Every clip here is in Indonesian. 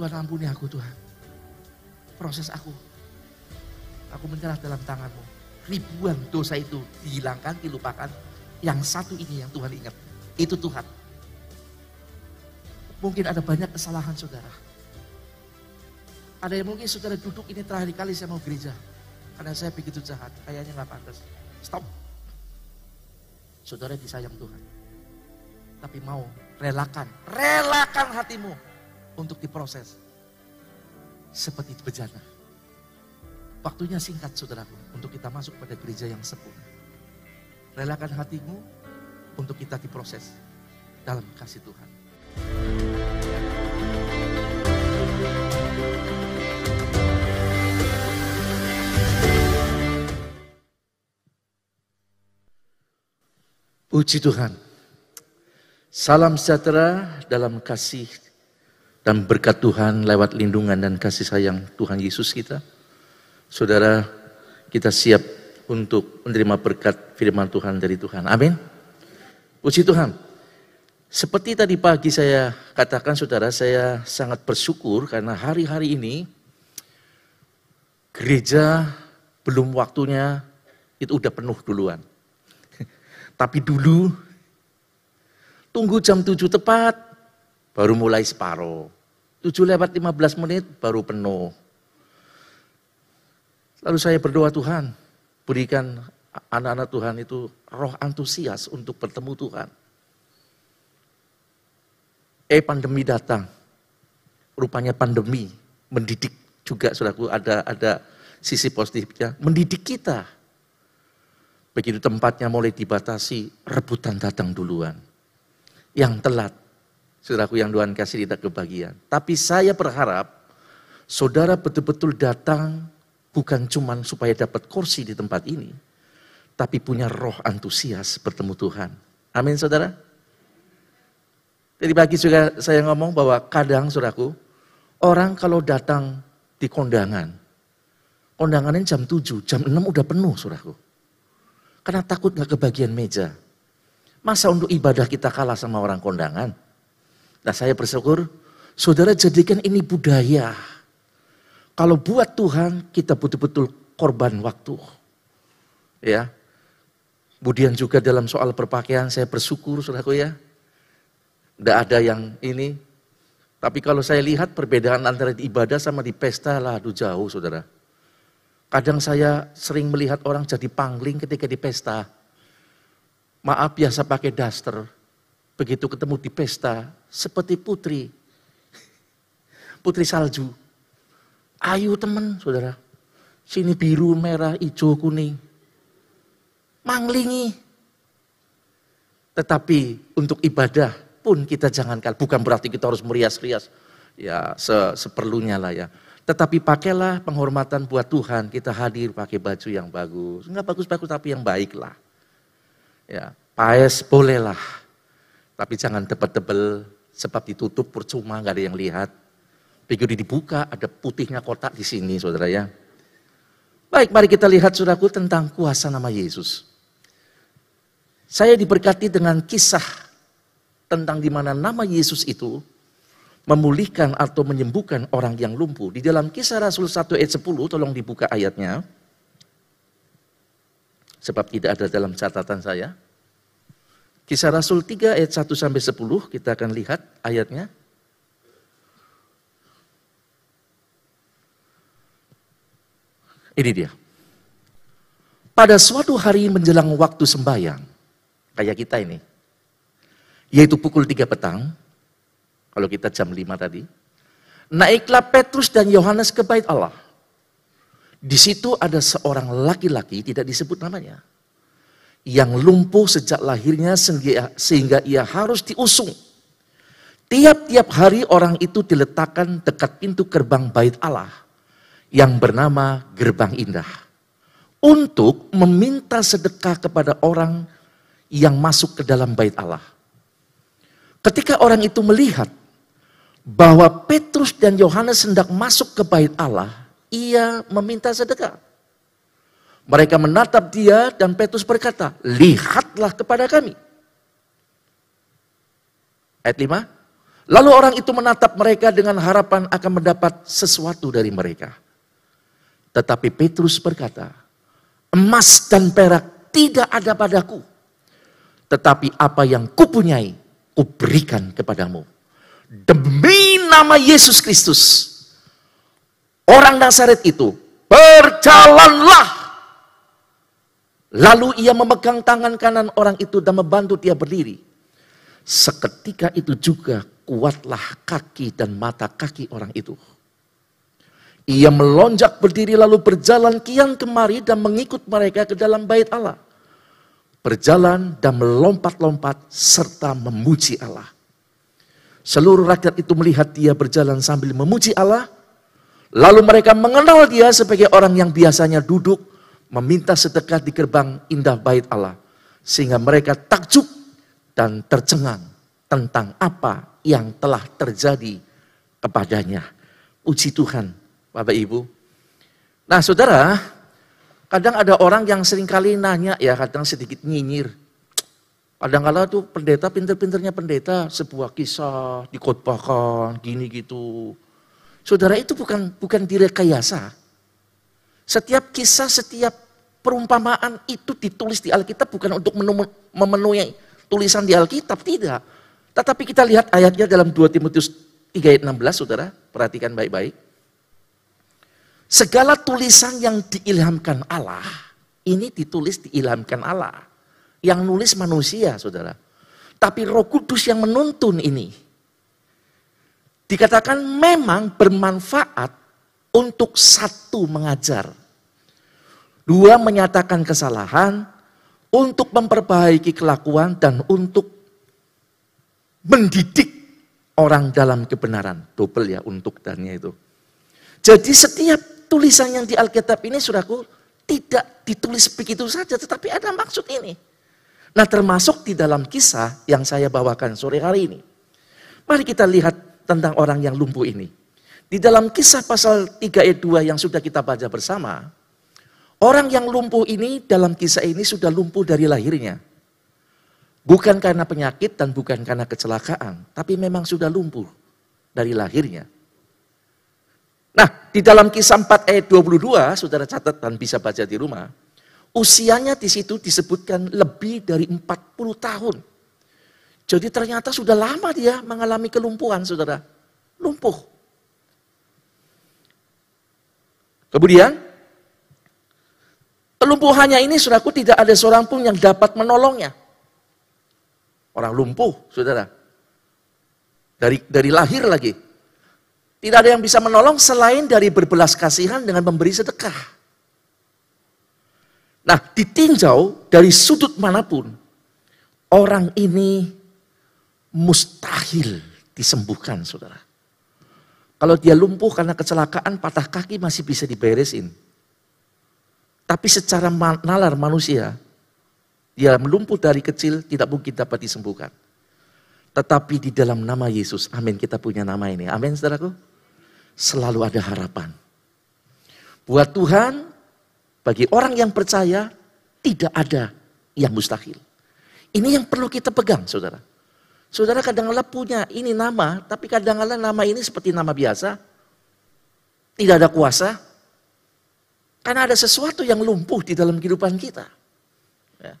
Tuhan ampuni aku Tuhan. Proses aku. Aku menyerah dalam tanganmu. Ribuan dosa itu dihilangkan, dilupakan. Yang satu ini yang Tuhan ingat. Itu Tuhan. Mungkin ada banyak kesalahan saudara. Ada yang mungkin saudara duduk ini terakhir kali saya mau gereja. Karena saya begitu jahat, kayaknya nggak pantas. Stop. Saudara disayang Tuhan. Tapi mau relakan, relakan hatimu untuk diproses. Seperti bejana. Waktunya singkat saudaraku untuk kita masuk pada gereja yang sempurna. Relakan hatimu untuk kita diproses dalam kasih Tuhan. Puji Tuhan. Salam sejahtera dalam kasih dan berkat Tuhan lewat lindungan dan kasih sayang Tuhan Yesus kita. Saudara, kita siap untuk menerima berkat firman Tuhan dari Tuhan. Amin. Puji Tuhan. Seperti tadi pagi saya katakan saudara, saya sangat bersyukur karena hari-hari ini gereja belum waktunya itu udah penuh duluan. Tapi dulu tunggu jam 7 tepat baru mulai separuh. 7 lewat 15 menit baru penuh. Lalu saya berdoa Tuhan, berikan anak-anak Tuhan itu roh antusias untuk bertemu Tuhan. Eh pandemi datang. Rupanya pandemi mendidik juga saudaraku ada ada sisi positifnya, mendidik kita Begitu tempatnya mulai dibatasi, rebutan datang duluan. Yang telat, saudaraku yang Tuhan kasih tidak kebagian. Tapi saya berharap saudara betul-betul datang bukan cuma supaya dapat kursi di tempat ini, tapi punya roh antusias bertemu Tuhan. Amin saudara. Jadi bagi juga saya ngomong bahwa kadang saudaraku, orang kalau datang di kondangan, kondangannya jam 7, jam 6 udah penuh saudaraku. Karena takut nggak kebagian meja. Masa untuk ibadah kita kalah sama orang kondangan? Nah saya bersyukur, saudara jadikan ini budaya. Kalau buat Tuhan, kita betul-betul korban waktu. Ya. Kemudian juga dalam soal berpakaian, saya bersyukur, saudaraku ya. Tidak ada yang ini. Tapi kalau saya lihat perbedaan antara di ibadah sama di pesta, lah aduh jauh saudara. Kadang saya sering melihat orang jadi pangling ketika di pesta. Maaf biasa pakai daster. Begitu ketemu di pesta, seperti putri. Putri salju. Ayu teman, saudara. Sini biru, merah, hijau, kuning. Manglingi. Tetapi untuk ibadah pun kita jangankan. Bukan berarti kita harus merias-rias. Ya se seperlunya lah ya. Tetapi pakailah penghormatan buat Tuhan, kita hadir pakai baju yang bagus. Enggak bagus-bagus tapi yang baik lah. Ya, paes bolehlah. Tapi jangan tebel-tebel, sebab ditutup percuma, nggak ada yang lihat. Begitu dibuka, ada putihnya kotak di sini, saudara ya. Baik, mari kita lihat saudaraku tentang kuasa nama Yesus. Saya diberkati dengan kisah tentang di mana nama Yesus itu memulihkan atau menyembuhkan orang yang lumpuh. Di dalam kisah Rasul 1 ayat 10, tolong dibuka ayatnya. Sebab tidak ada dalam catatan saya. Kisah Rasul 3 ayat 1 sampai 10, kita akan lihat ayatnya. Ini dia. Pada suatu hari menjelang waktu sembahyang, kayak kita ini, yaitu pukul 3 petang, kalau kita jam 5 tadi. Naiklah Petrus dan Yohanes ke bait Allah. Di situ ada seorang laki-laki, tidak disebut namanya. Yang lumpuh sejak lahirnya sehingga ia harus diusung. Tiap-tiap hari orang itu diletakkan dekat pintu gerbang bait Allah yang bernama Gerbang Indah. Untuk meminta sedekah kepada orang yang masuk ke dalam bait Allah. Ketika orang itu melihat bahwa Petrus dan Yohanes hendak masuk ke bait Allah, ia meminta sedekah. Mereka menatap dia dan Petrus berkata, lihatlah kepada kami. Ayat 5, Lalu orang itu menatap mereka dengan harapan akan mendapat sesuatu dari mereka. Tetapi Petrus berkata, emas dan perak tidak ada padaku. Tetapi apa yang kupunyai, kuberikan kepadamu. Demi nama Yesus Kristus, orang Nazaret itu berjalanlah. Lalu ia memegang tangan kanan orang itu dan membantu dia berdiri. Seketika itu juga kuatlah kaki dan mata kaki orang itu. Ia melonjak berdiri lalu berjalan kian kemari dan mengikut mereka ke dalam bait Allah. Berjalan dan melompat-lompat serta memuji Allah. Seluruh rakyat itu melihat dia berjalan sambil memuji Allah. Lalu mereka mengenal dia sebagai orang yang biasanya duduk meminta sedekah di gerbang indah bait Allah. Sehingga mereka takjub dan tercengang tentang apa yang telah terjadi kepadanya. Puji Tuhan, Bapak Ibu. Nah saudara, kadang ada orang yang sering kali nanya ya, kadang sedikit nyinyir. Kadang-kala tuh pendeta, pinter-pinternya pendeta, sebuah kisah dikotbahkan, gini gitu. Saudara itu bukan bukan direkayasa. Setiap kisah, setiap perumpamaan itu ditulis di Alkitab bukan untuk memenuhi tulisan di Alkitab, tidak. Tetapi kita lihat ayatnya dalam 2 Timotius 3 ayat 16, saudara. Perhatikan baik-baik. Segala tulisan yang diilhamkan Allah, ini ditulis diilhamkan Allah. Yang nulis manusia, saudara. Tapi roh kudus yang menuntun ini. Dikatakan memang bermanfaat untuk satu mengajar. Dua menyatakan kesalahan, untuk memperbaiki kelakuan dan untuk mendidik orang dalam kebenaran. Double ya untuk dannya itu. Jadi setiap tulisan yang di Alkitab ini, suraku, tidak ditulis begitu saja, tetapi ada maksud ini. Nah termasuk di dalam kisah yang saya bawakan sore hari ini. Mari kita lihat tentang orang yang lumpuh ini. Di dalam kisah pasal 3 ayat 2 yang sudah kita baca bersama, orang yang lumpuh ini dalam kisah ini sudah lumpuh dari lahirnya. Bukan karena penyakit dan bukan karena kecelakaan, tapi memang sudah lumpuh dari lahirnya. Nah, di dalam kisah 4 ayat 22, saudara catat dan bisa baca di rumah, Usianya di situ disebutkan lebih dari 40 tahun. Jadi ternyata sudah lama dia mengalami kelumpuhan, saudara. Lumpuh. Kemudian, kelumpuhannya ini, saudaraku, tidak ada seorang pun yang dapat menolongnya. Orang lumpuh, saudara. Dari, dari lahir lagi. Tidak ada yang bisa menolong selain dari berbelas kasihan dengan memberi sedekah. Nah, ditinjau dari sudut mana pun, orang ini mustahil disembuhkan, saudara. Kalau dia lumpuh karena kecelakaan, patah kaki masih bisa diberesin. Tapi secara nalar manusia, dia melumpuh dari kecil tidak mungkin dapat disembuhkan. Tetapi di dalam nama Yesus, amin kita punya nama ini. Amin saudaraku. Selalu ada harapan. Buat Tuhan, bagi orang yang percaya, tidak ada yang mustahil. Ini yang perlu kita pegang, saudara. Saudara kadang-kadang punya ini nama, tapi kadang-kadang nama ini seperti nama biasa. Tidak ada kuasa. Karena ada sesuatu yang lumpuh di dalam kehidupan kita. Ya.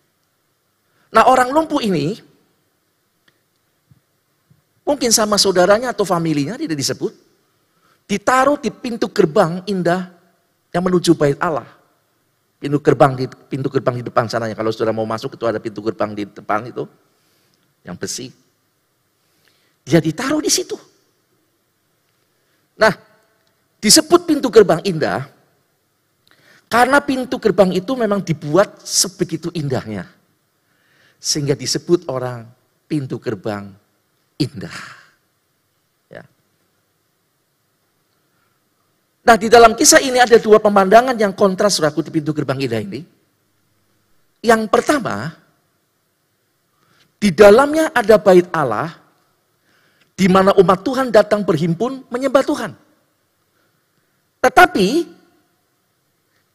Nah orang lumpuh ini, mungkin sama saudaranya atau familinya tidak disebut, ditaruh di pintu gerbang indah yang menuju bait Allah. Pintu gerbang di pintu gerbang di depan sananya. Kalau sudah mau masuk itu ada pintu gerbang di depan itu yang besi. Dia ditaruh di situ. Nah, disebut pintu gerbang indah karena pintu gerbang itu memang dibuat sebegitu indahnya. Sehingga disebut orang pintu gerbang indah. Nah di dalam kisah ini ada dua pemandangan yang kontras suraku di pintu gerbang indah ini. Yang pertama, di dalamnya ada bait Allah, di mana umat Tuhan datang berhimpun menyembah Tuhan. Tetapi,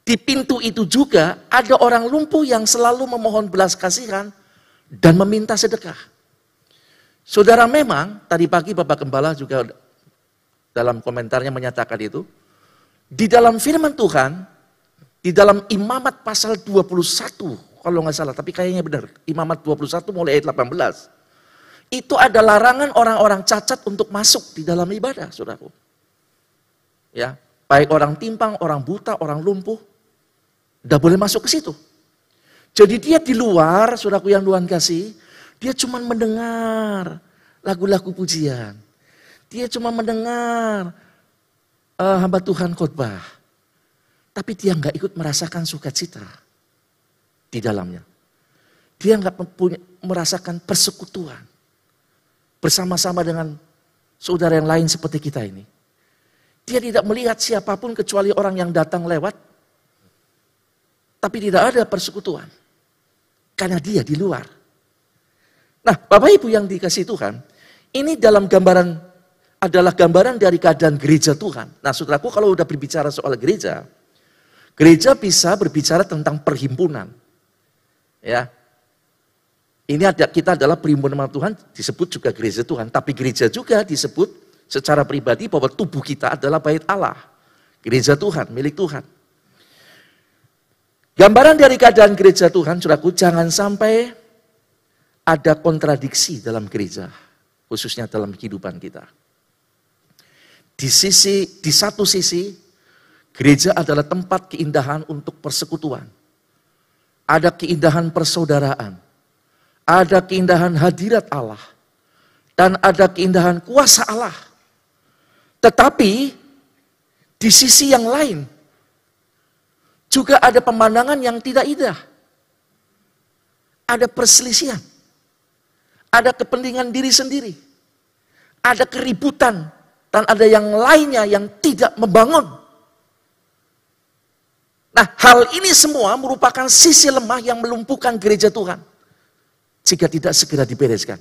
di pintu itu juga ada orang lumpuh yang selalu memohon belas kasihan dan meminta sedekah. Saudara memang, tadi pagi Bapak Gembala juga dalam komentarnya menyatakan itu, di dalam firman Tuhan, di dalam imamat pasal 21, kalau nggak salah, tapi kayaknya benar, imamat 21 mulai ayat 18, itu ada larangan orang-orang cacat untuk masuk di dalam ibadah, saudaraku. Ya, baik orang timpang, orang buta, orang lumpuh, tidak boleh masuk ke situ. Jadi dia di luar, saudaraku yang Tuhan kasih, dia cuma mendengar lagu-lagu pujian. Dia cuma mendengar uh, hamba Tuhan khotbah. Tapi dia nggak ikut merasakan sukacita di dalamnya. Dia nggak merasakan persekutuan bersama-sama dengan saudara yang lain seperti kita ini. Dia tidak melihat siapa pun kecuali orang yang datang lewat, tapi tidak ada persekutuan karena dia di luar. Nah, Bapak Ibu yang dikasih Tuhan, ini dalam gambaran adalah gambaran dari keadaan gereja Tuhan. Nah, saudaraku kalau udah berbicara soal gereja, gereja bisa berbicara tentang perhimpunan. Ya. Ini ada kita adalah perhimpunan Tuhan disebut juga gereja Tuhan, tapi gereja juga disebut secara pribadi bahwa tubuh kita adalah bait Allah. Gereja Tuhan, milik Tuhan. Gambaran dari keadaan gereja Tuhan, saudaraku, jangan sampai ada kontradiksi dalam gereja, khususnya dalam kehidupan kita. Di sisi di satu sisi gereja adalah tempat keindahan untuk persekutuan. Ada keindahan persaudaraan. Ada keindahan hadirat Allah. Dan ada keindahan kuasa Allah. Tetapi di sisi yang lain juga ada pemandangan yang tidak indah. Ada perselisihan ada kepentingan diri sendiri, ada keributan, dan ada yang lainnya yang tidak membangun. Nah, hal ini semua merupakan sisi lemah yang melumpuhkan gereja Tuhan jika tidak segera dibereskan.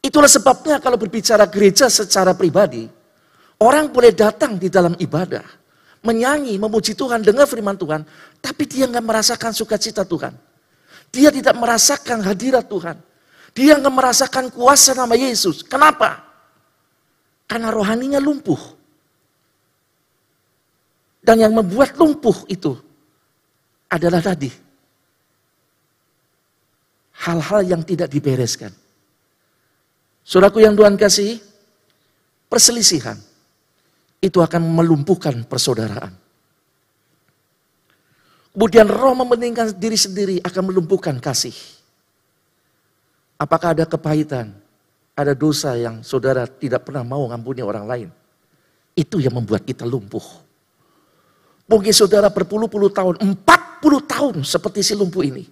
Itulah sebabnya kalau berbicara gereja secara pribadi, orang boleh datang di dalam ibadah, menyanyi, memuji Tuhan, dengar firman Tuhan, tapi dia nggak merasakan sukacita Tuhan. Dia tidak merasakan hadirat Tuhan. Dia nggak merasakan kuasa nama Yesus. Kenapa? Karena rohaninya lumpuh. Dan yang membuat lumpuh itu adalah tadi. Hal-hal yang tidak dibereskan. Saudaraku yang Tuhan kasih, perselisihan itu akan melumpuhkan persaudaraan. Kemudian roh mementingkan diri sendiri akan melumpuhkan kasih. Apakah ada kepahitan? Ada dosa yang saudara tidak pernah mau ngampuni orang lain? Itu yang membuat kita lumpuh. Mungkin saudara berpuluh-puluh tahun, empat puluh tahun seperti si lumpuh ini.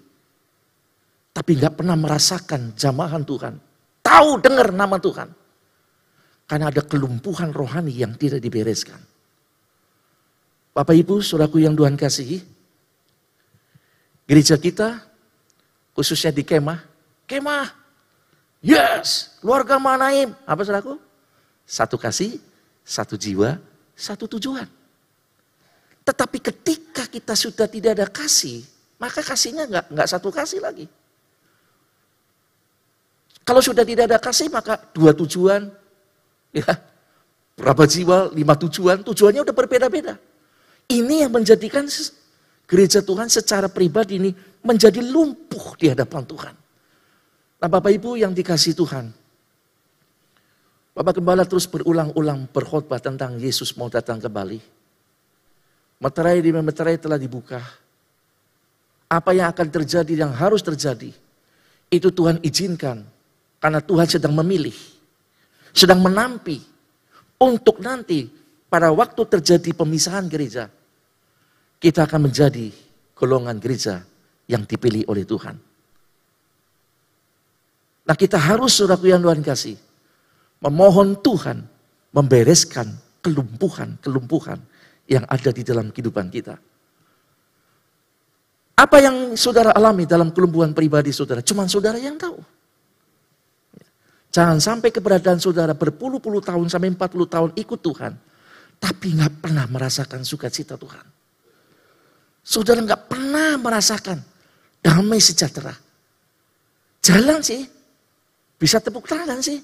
Tapi nggak pernah merasakan jamahan Tuhan. Tahu dengar nama Tuhan. Karena ada kelumpuhan rohani yang tidak dibereskan. Bapak Ibu, saudaraku yang Tuhan kasihi. Gereja kita, khususnya di kemah, kemah Yes, keluarga Manaim. Apa saudaraku? Satu kasih, satu jiwa, satu tujuan. Tetapi ketika kita sudah tidak ada kasih, maka kasihnya nggak nggak satu kasih lagi. Kalau sudah tidak ada kasih, maka dua tujuan, ya berapa jiwa, lima tujuan, tujuannya udah berbeda-beda. Ini yang menjadikan gereja Tuhan secara pribadi ini menjadi lumpuh di hadapan Tuhan. Nah Bapak Ibu yang dikasih Tuhan. Bapak Gembala terus berulang-ulang berkhotbah tentang Yesus mau datang kembali. Meterai di meterai telah dibuka. Apa yang akan terjadi, yang harus terjadi. Itu Tuhan izinkan. Karena Tuhan sedang memilih. Sedang menampi. Untuk nanti pada waktu terjadi pemisahan gereja. Kita akan menjadi golongan gereja yang dipilih oleh Tuhan. Nah kita harus saudaraku yang Tuhan kasih. Memohon Tuhan membereskan kelumpuhan-kelumpuhan yang ada di dalam kehidupan kita. Apa yang saudara alami dalam kelumpuhan pribadi saudara? Cuma saudara yang tahu. Jangan sampai keberadaan saudara berpuluh-puluh tahun sampai 40 tahun ikut Tuhan. Tapi nggak pernah merasakan sukacita Tuhan. Saudara nggak pernah merasakan damai sejahtera. Jalan sih, Bisa tepuk tangan sih.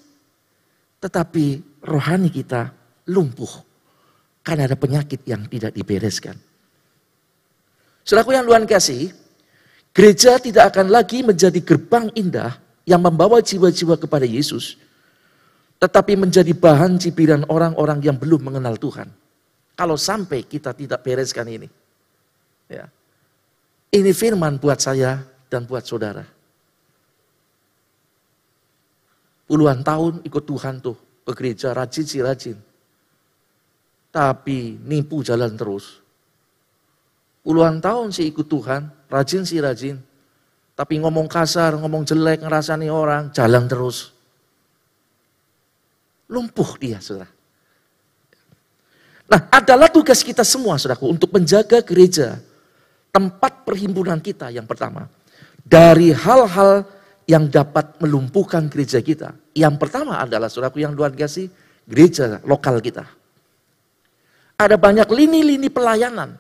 Tetapi rohani kita lumpuh. Karena ada penyakit yang tidak dibereskan. Saudaraku yang luar kasih, gereja tidak akan lagi menjadi gerbang indah yang membawa jiwa-jiwa kepada Yesus. Tetapi menjadi bahan cibiran orang-orang yang belum mengenal Tuhan. Kalau sampai kita tidak bereskan ini. Ya. Ini firman buat saya dan buat saudara. Puluhan tahun ikut Tuhan tuh ke gereja rajin sih rajin. Tapi nipu jalan terus. Puluhan tahun sih ikut Tuhan, rajin sih rajin. Tapi ngomong kasar, ngomong jelek, ngerasani orang, jalan terus. Lumpuh dia, saudara. Nah, adalah tugas kita semua, saudaraku, untuk menjaga gereja, tempat perhimpunan kita yang pertama. Dari hal-hal yang dapat melumpuhkan gereja kita. Yang pertama adalah, saudaraku yang luar biasa, gereja lokal kita. Ada banyak lini-lini pelayanan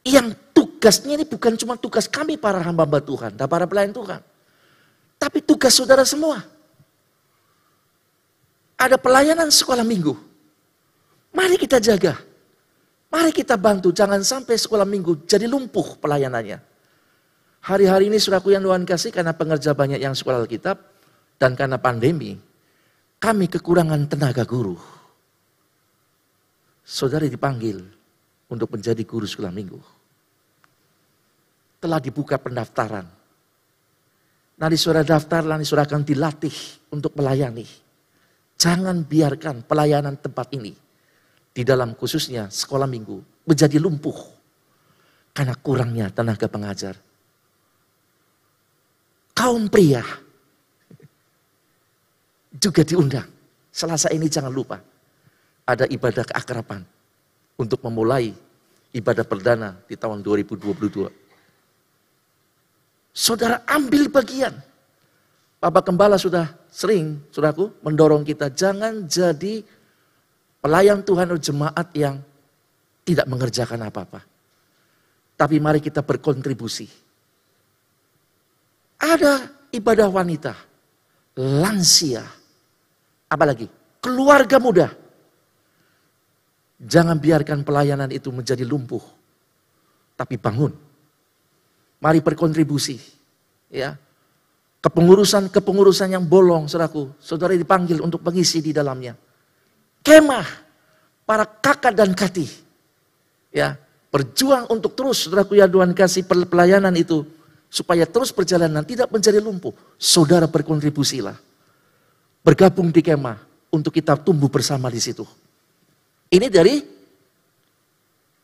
yang tugasnya ini bukan cuma tugas kami para hamba-hamba Tuhan dan para pelayan Tuhan. Tapi tugas saudara semua. Ada pelayanan sekolah minggu. Mari kita jaga. Mari kita bantu, jangan sampai sekolah minggu jadi lumpuh pelayanannya. Hari-hari ini suraku yang Tuhan kasih karena pengerja banyak yang sekolah Alkitab dan karena pandemi, kami kekurangan tenaga guru saudara dipanggil untuk menjadi guru sekolah minggu. Telah dibuka pendaftaran. Nanti saudara daftar, nanti saudara akan dilatih untuk melayani. Jangan biarkan pelayanan tempat ini, di dalam khususnya sekolah minggu, menjadi lumpuh. Karena kurangnya tenaga pengajar. Kaum pria juga diundang. Selasa ini jangan lupa ada ibadah keakraban untuk memulai ibadah perdana di tahun 2022. Saudara ambil bagian. Bapak Gembala sudah sering, saudaraku, mendorong kita jangan jadi pelayan Tuhan atau jemaat yang tidak mengerjakan apa-apa. Tapi mari kita berkontribusi. Ada ibadah wanita, lansia, apalagi keluarga muda Jangan biarkan pelayanan itu menjadi lumpuh. Tapi bangun. Mari berkontribusi. Ya. Kepengurusan-kepengurusan yang bolong, saudaraku. Saudara dipanggil untuk mengisi di dalamnya. Kemah. Para kakak dan kati. Ya. Berjuang untuk terus, saudaraku ya Tuhan kasih pelayanan itu. Supaya terus perjalanan tidak menjadi lumpuh. Saudara berkontribusilah. Bergabung di kemah. Untuk kita tumbuh bersama di situ. Ini dari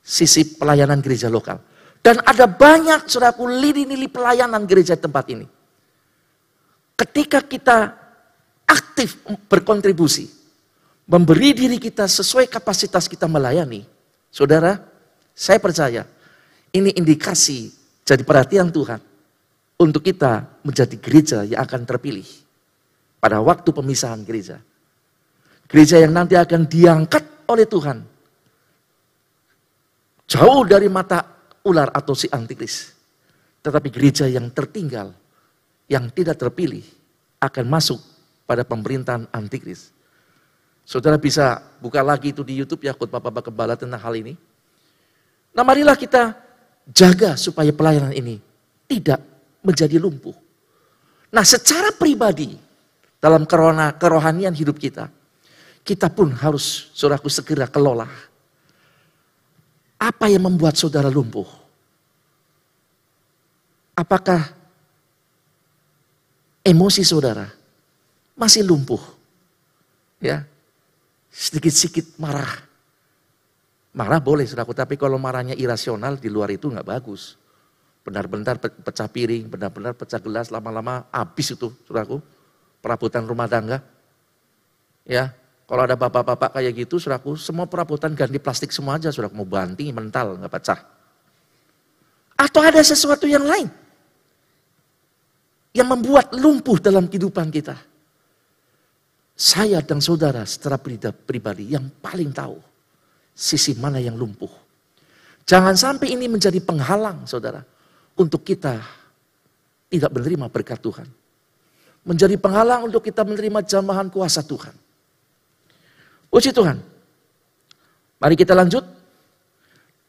sisi pelayanan gereja lokal. Dan ada banyak suraku lini-lini pelayanan gereja tempat ini. Ketika kita aktif berkontribusi, memberi diri kita sesuai kapasitas kita melayani, saudara, saya percaya ini indikasi jadi perhatian Tuhan untuk kita menjadi gereja yang akan terpilih pada waktu pemisahan gereja. Gereja yang nanti akan diangkat oleh Tuhan. Jauh dari mata ular atau si antikris. Tetapi gereja yang tertinggal, yang tidak terpilih, akan masuk pada pemerintahan antikris. Saudara bisa buka lagi itu di Youtube ya khutbah Bapak Kebala tentang hal ini. Nah marilah kita jaga supaya pelayanan ini tidak menjadi lumpuh. Nah secara pribadi dalam kerohanian hidup kita, kita pun harus, saudaraku, segera kelola. Apa yang membuat saudara lumpuh? Apakah emosi saudara masih lumpuh? Ya, sedikit-sedikit marah. Marah boleh, saudaraku, tapi kalau marahnya irasional di luar itu nggak bagus. Benar-benar pecah piring, benar-benar pecah gelas, lama-lama habis itu, saudaraku. Perabotan rumah tangga. Ya, kalau ada bapak-bapak kayak gitu, suraku, semua perabotan ganti plastik semua aja, suraku mau banting, mental, nggak pecah. Atau ada sesuatu yang lain yang membuat lumpuh dalam kehidupan kita. Saya dan saudara secara pribadi yang paling tahu sisi mana yang lumpuh. Jangan sampai ini menjadi penghalang saudara untuk kita tidak menerima berkat Tuhan. menjadi penghalang untuk kita menerima jamahan kuasa Tuhan. Puji Tuhan. Mari kita lanjut.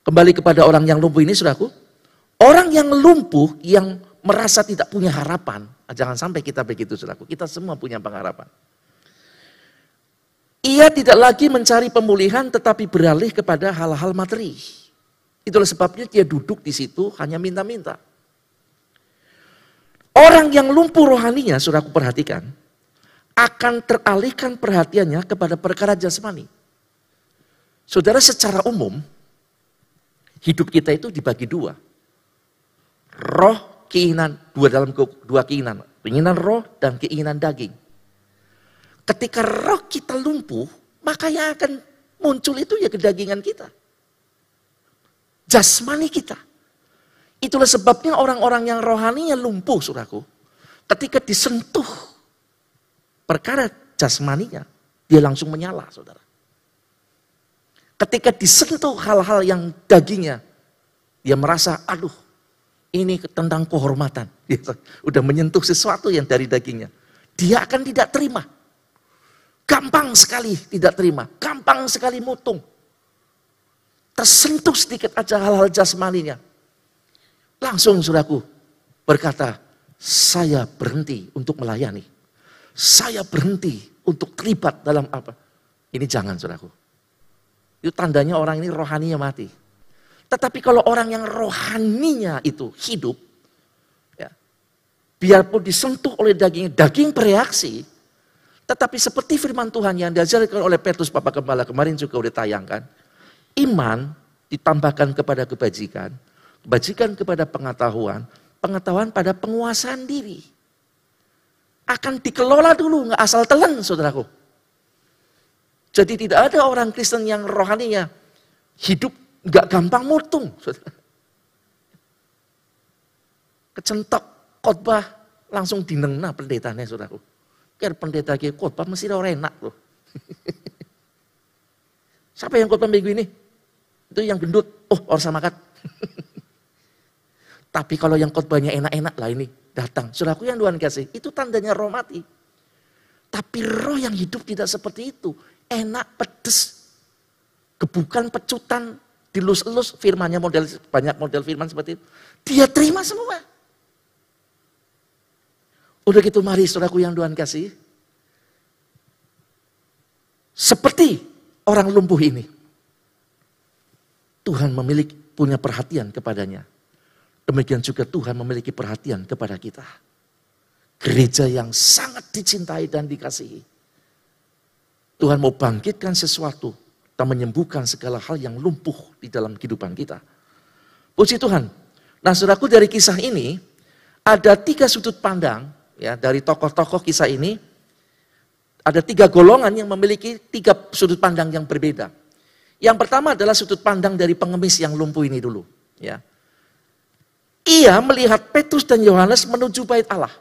Kembali kepada orang yang lumpuh ini, saudaraku. Orang yang lumpuh, yang merasa tidak punya harapan. Ah, jangan sampai kita begitu, saudaraku. Kita semua punya pengharapan. Ia tidak lagi mencari pemulihan, tetapi beralih kepada hal-hal materi. Itulah sebabnya dia duduk di situ hanya minta-minta. Orang yang lumpuh rohaninya, sudah aku perhatikan, akan teralihkan perhatiannya kepada perkara jasmani. Saudara secara umum, hidup kita itu dibagi dua. Roh, keinginan, dua dalam dua keinginan. Keinginan roh dan keinginan daging. Ketika roh kita lumpuh, maka yang akan muncul itu ya kedagingan kita. Jasmani kita. Itulah sebabnya orang-orang yang rohaninya lumpuh, suraku. Ketika disentuh perkara jasmaninya, dia langsung menyala, saudara. Ketika disentuh hal-hal yang dagingnya, dia merasa, aduh, ini tentang kehormatan. Dia udah menyentuh sesuatu yang dari dagingnya. Dia akan tidak terima. Gampang sekali tidak terima. Gampang sekali mutung. Tersentuh sedikit aja hal-hal jasmaninya Langsung suraku berkata, saya berhenti untuk melayani. Saya berhenti untuk terlibat dalam apa. Ini jangan suraku. Itu tandanya orang ini rohaninya mati. Tetapi kalau orang yang rohaninya itu hidup, ya, biarpun disentuh oleh dagingnya, daging bereaksi, tetapi seperti firman Tuhan yang diajarkan oleh Petrus Bapak Gembala kemarin juga udah tayangkan, iman ditambahkan kepada kebajikan, Bajikan kepada pengetahuan, pengetahuan pada penguasaan diri. Akan dikelola dulu, nggak asal telan saudaraku. Jadi tidak ada orang Kristen yang rohaninya hidup nggak gampang mutung. Saudara. Kecentok khotbah langsung dinengna pendetanya saudaraku. Kira pendeta kayak khotbah mesti orang enak loh. Siapa yang khotbah minggu ini? Itu yang gendut. Oh, orang sama kat. Tapi kalau yang khotbahnya enak-enak lah ini datang. Saudaraku yang Tuhan kasih, itu tandanya roh mati. Tapi roh yang hidup tidak seperti itu. Enak, pedes, gebukan, pecutan, dilus-elus firmannya model banyak model firman seperti itu. Dia terima semua. Udah gitu mari saudaraku yang Tuhan kasih. Seperti orang lumpuh ini. Tuhan memiliki punya perhatian kepadanya. Demikian juga Tuhan memiliki perhatian kepada kita. Gereja yang sangat dicintai dan dikasihi. Tuhan mau bangkitkan sesuatu dan menyembuhkan segala hal yang lumpuh di dalam kehidupan kita. Puji Tuhan. Nah saudaraku dari kisah ini, ada tiga sudut pandang ya dari tokoh-tokoh kisah ini. Ada tiga golongan yang memiliki tiga sudut pandang yang berbeda. Yang pertama adalah sudut pandang dari pengemis yang lumpuh ini dulu. Ya, ia melihat Petrus dan Yohanes menuju bait Allah.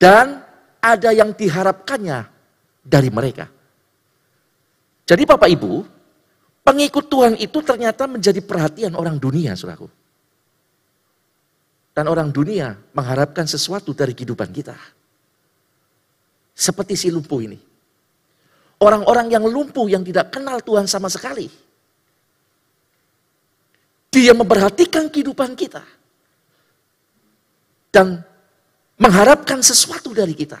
Dan ada yang diharapkannya dari mereka. Jadi Bapak Ibu, pengikut Tuhan itu ternyata menjadi perhatian orang dunia, suraku. Dan orang dunia mengharapkan sesuatu dari kehidupan kita. Seperti si lumpuh ini. Orang-orang yang lumpuh yang tidak kenal Tuhan sama sekali dia memperhatikan kehidupan kita. Dan mengharapkan sesuatu dari kita.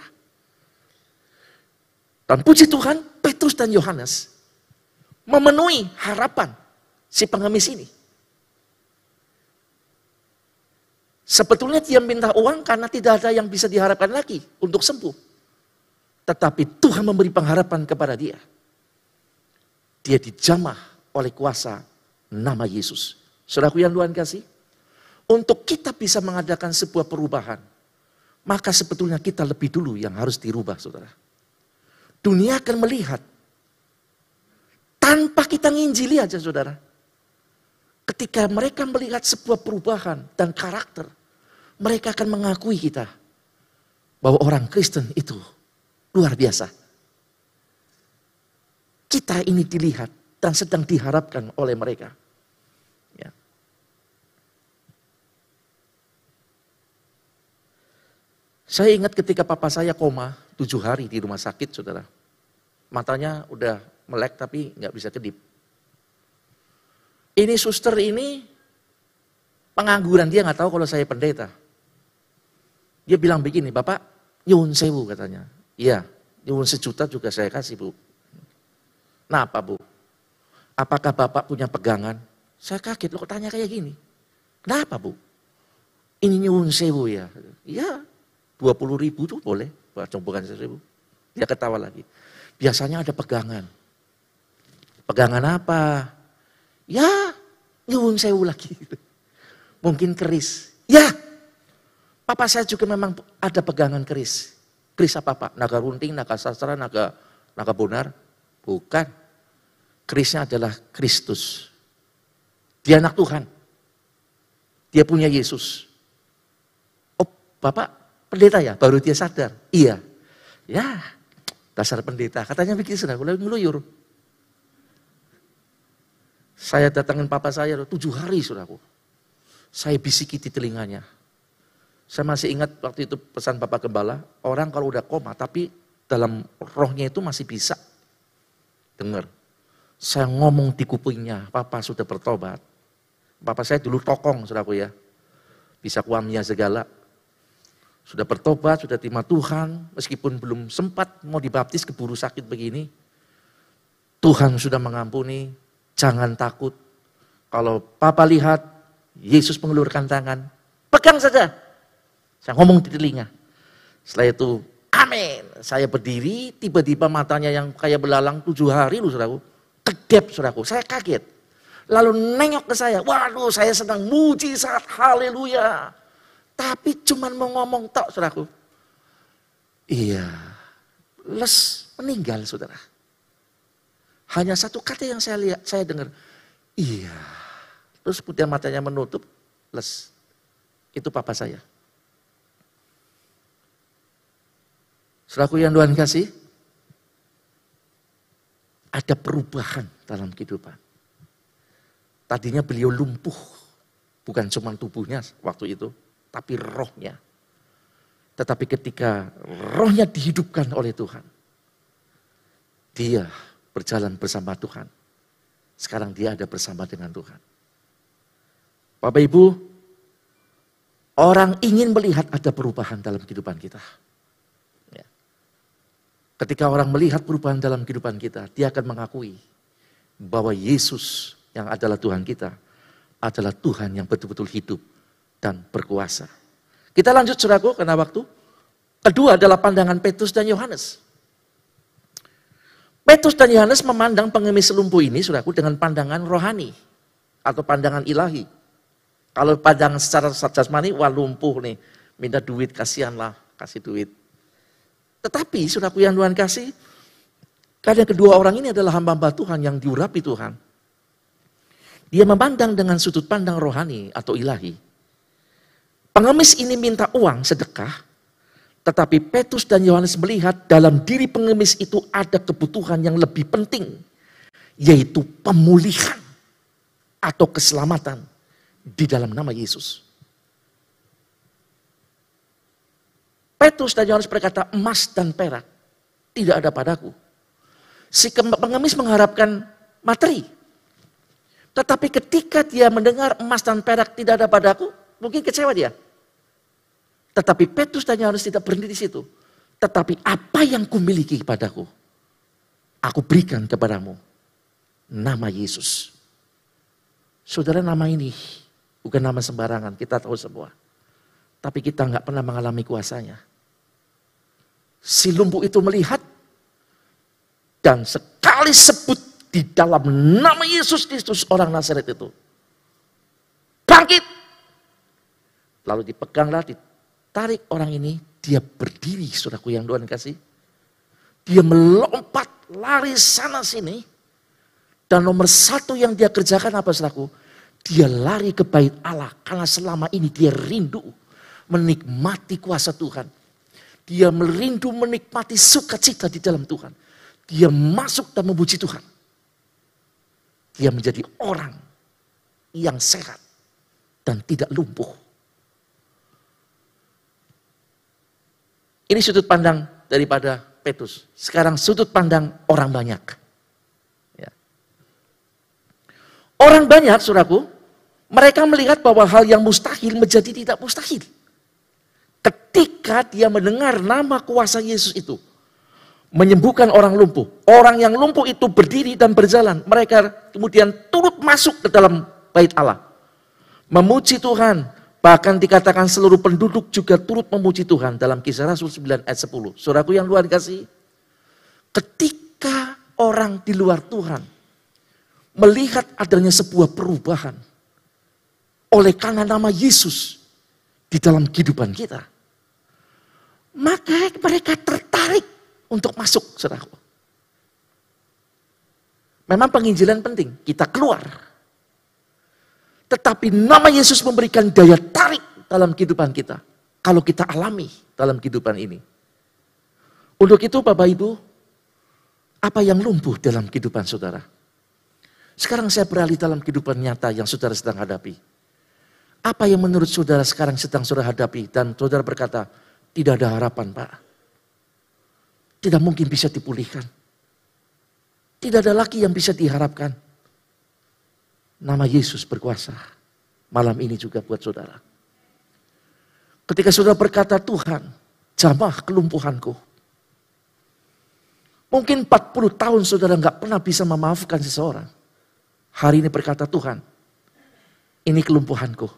Dan puji Tuhan, Petrus dan Yohanes memenuhi harapan si pengemis ini. Sebetulnya dia minta uang karena tidak ada yang bisa diharapkan lagi untuk sembuh. Tetapi Tuhan memberi pengharapan kepada dia. Dia dijamah oleh kuasa nama Yesus. Saudaraku yang Tuhan kasih, untuk kita bisa mengadakan sebuah perubahan, maka sebetulnya kita lebih dulu yang harus dirubah, saudara. Dunia akan melihat, tanpa kita nginjili aja, saudara. Ketika mereka melihat sebuah perubahan dan karakter, mereka akan mengakui kita bahwa orang Kristen itu luar biasa. Kita ini dilihat dan sedang diharapkan oleh mereka. Saya ingat ketika papa saya koma tujuh hari di rumah sakit, saudara. Matanya udah melek tapi nggak bisa kedip. Ini suster ini pengangguran, dia nggak tahu kalau saya pendeta. Dia bilang begini, Bapak nyun sewu katanya. Iya, nyun sejuta juga saya kasih bu. Nah apa bu? Apakah Bapak punya pegangan? Saya kaget, lo tanya kayak gini? Kenapa bu? Ini nyun sewu ya? Iya, 20 ribu tuh boleh, bukan seribu. Dia ketawa lagi. Biasanya ada pegangan. Pegangan apa? Ya, nyuwun sewu lagi. Mungkin keris. Ya, papa saya juga memang ada pegangan keris. Keris apa pak? Naga runting, naga sastra, naga, naga bonar? Bukan. Kerisnya adalah Kristus. Dia anak Tuhan. Dia punya Yesus. Oh, Bapak pendeta ya? Baru dia sadar. Iya. Ya, dasar pendeta. Katanya bikin sudah, mulai ngeluyur. Saya datangin papa saya tujuh hari saudaraku. Saya bisiki di telinganya. Saya masih ingat waktu itu pesan Bapak Gembala, orang kalau udah koma tapi dalam rohnya itu masih bisa dengar. Saya ngomong di kupingnya, Papa sudah bertobat. Papa saya dulu tokong, saudaraku ya. Bisa kuamnya segala. Sudah bertobat, sudah terima Tuhan, meskipun belum sempat mau dibaptis keburu sakit begini. Tuhan sudah mengampuni, jangan takut. Kalau Papa lihat, Yesus mengelurkan tangan, pegang saja. Saya ngomong di telinga. Setelah itu, amin. Saya berdiri, tiba-tiba matanya yang kayak belalang tujuh hari lu saudaraku. Kedep saudaraku, saya kaget. Lalu nengok ke saya, waduh saya sedang mujizat, haleluya. Tapi cuman mau ngomong tok, saudaraku. Iya, les meninggal, saudara. Hanya satu kata yang saya lihat, saya dengar, iya. Terus kemudian matanya menutup, les. Itu papa saya. Saudaraku yang Tuhan kasih, ada perubahan dalam kehidupan. Tadinya beliau lumpuh, bukan cuma tubuhnya waktu itu, tapi rohnya. Tetapi ketika rohnya dihidupkan oleh Tuhan, dia berjalan bersama Tuhan. Sekarang dia ada bersama dengan Tuhan. Bapak Ibu, orang ingin melihat ada perubahan dalam kehidupan kita. Ya. Ketika orang melihat perubahan dalam kehidupan kita, dia akan mengakui bahwa Yesus yang adalah Tuhan kita adalah Tuhan yang betul-betul hidup dan berkuasa. Kita lanjut saudaraku karena waktu. Kedua adalah pandangan Petrus dan Yohanes. Petrus dan Yohanes memandang pengemis lumpuh ini saudaraku dengan pandangan rohani atau pandangan ilahi. Kalau pandangan secara jasmani, wah lumpuh nih, minta duit, kasihanlah, kasih duit. Tetapi saudaraku yang Tuhan kasih, karena kedua orang ini adalah hamba-hamba Tuhan yang diurapi Tuhan. Dia memandang dengan sudut pandang rohani atau ilahi. Pengemis ini minta uang sedekah, tetapi Petrus dan Yohanes melihat dalam diri pengemis itu ada kebutuhan yang lebih penting, yaitu pemulihan atau keselamatan di dalam nama Yesus. Petrus dan Yohanes berkata, emas dan perak tidak ada padaku. Si pengemis mengharapkan materi. Tetapi ketika dia mendengar emas dan perak tidak ada padaku, Mungkin kecewa dia. Tetapi Petrus dan Yohanes tidak berhenti di situ. Tetapi apa yang kumiliki padaku, aku berikan kepadamu. Nama Yesus. Saudara nama ini bukan nama sembarangan, kita tahu semua. Tapi kita nggak pernah mengalami kuasanya. Si lumpuh itu melihat dan sekali sebut di dalam nama Yesus Kristus orang Nazaret itu. Bangkit Lalu dipeganglah, ditarik orang ini, dia berdiri, saudaraku yang Tuhan kasih. Dia melompat, lari sana sini. Dan nomor satu yang dia kerjakan apa saudaraku? Dia lari ke bait Allah. Karena selama ini dia rindu menikmati kuasa Tuhan. Dia merindu menikmati sukacita di dalam Tuhan. Dia masuk dan memuji Tuhan. Dia menjadi orang yang sehat dan tidak lumpuh. Ini sudut pandang daripada Petrus. Sekarang sudut pandang orang banyak. Ya. Orang banyak, suraku, mereka melihat bahwa hal yang mustahil menjadi tidak mustahil. Ketika dia mendengar nama kuasa Yesus itu, menyembuhkan orang lumpuh. Orang yang lumpuh itu berdiri dan berjalan. Mereka kemudian turut masuk ke dalam bait Allah. Memuji Tuhan. Bahkan dikatakan seluruh penduduk juga turut memuji Tuhan dalam kisah Rasul 9 ayat 10. Saudaraku yang luar kasih. Ketika orang di luar Tuhan melihat adanya sebuah perubahan oleh karena nama Yesus di dalam kehidupan kita. Maka mereka tertarik untuk masuk, saudaraku. Memang penginjilan penting, kita keluar. Tetapi nama Yesus memberikan daya tarik dalam kehidupan kita. Kalau kita alami dalam kehidupan ini. Untuk itu Bapak Ibu, apa yang lumpuh dalam kehidupan saudara? Sekarang saya beralih dalam kehidupan nyata yang saudara sedang hadapi. Apa yang menurut saudara sekarang sedang saudara hadapi dan saudara berkata, tidak ada harapan Pak tidak mungkin bisa dipulihkan. Tidak ada lagi yang bisa diharapkan. Nama Yesus berkuasa. Malam ini juga buat saudara. Ketika saudara berkata, Tuhan, jamah kelumpuhanku. Mungkin 40 tahun saudara nggak pernah bisa memaafkan seseorang. Hari ini berkata, Tuhan, ini kelumpuhanku.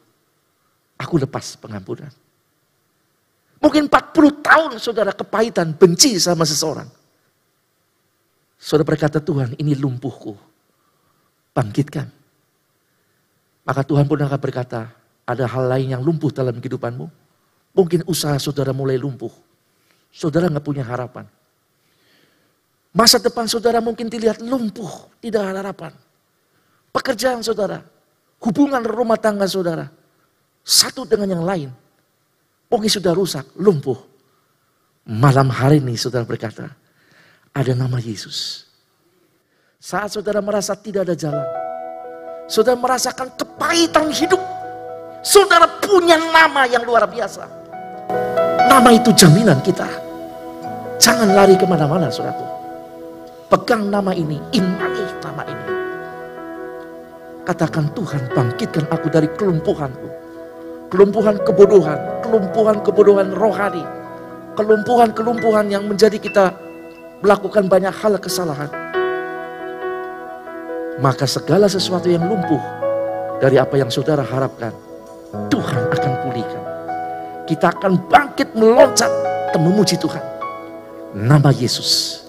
Aku lepas pengampunan. Mungkin 40 tahun saudara kepahitan, benci sama seseorang. Saudara berkata, Tuhan ini lumpuhku. Bangkitkan. Maka Tuhan pun akan berkata, ada hal lain yang lumpuh dalam kehidupanmu. Mungkin usaha saudara mulai lumpuh. Saudara nggak punya harapan. Masa depan saudara mungkin dilihat lumpuh, tidak ada harapan. Pekerjaan saudara, hubungan rumah tangga saudara, satu dengan yang lain Mungkin sudah rusak, lumpuh. Malam hari ini saudara berkata, ada nama Yesus. Saat saudara merasa tidak ada jalan, saudara merasakan kepahitan hidup, saudara punya nama yang luar biasa. Nama itu jaminan kita. Jangan lari ke mana-mana saudaraku. Pegang nama ini, imani nama ini. Katakan Tuhan bangkitkan aku dari kelumpuhanku kelumpuhan kebodohan, kelumpuhan kebodohan rohani, kelumpuhan-kelumpuhan yang menjadi kita melakukan banyak hal kesalahan. Maka segala sesuatu yang lumpuh dari apa yang saudara harapkan, Tuhan akan pulihkan. Kita akan bangkit meloncat dan memuji Tuhan. Nama Yesus.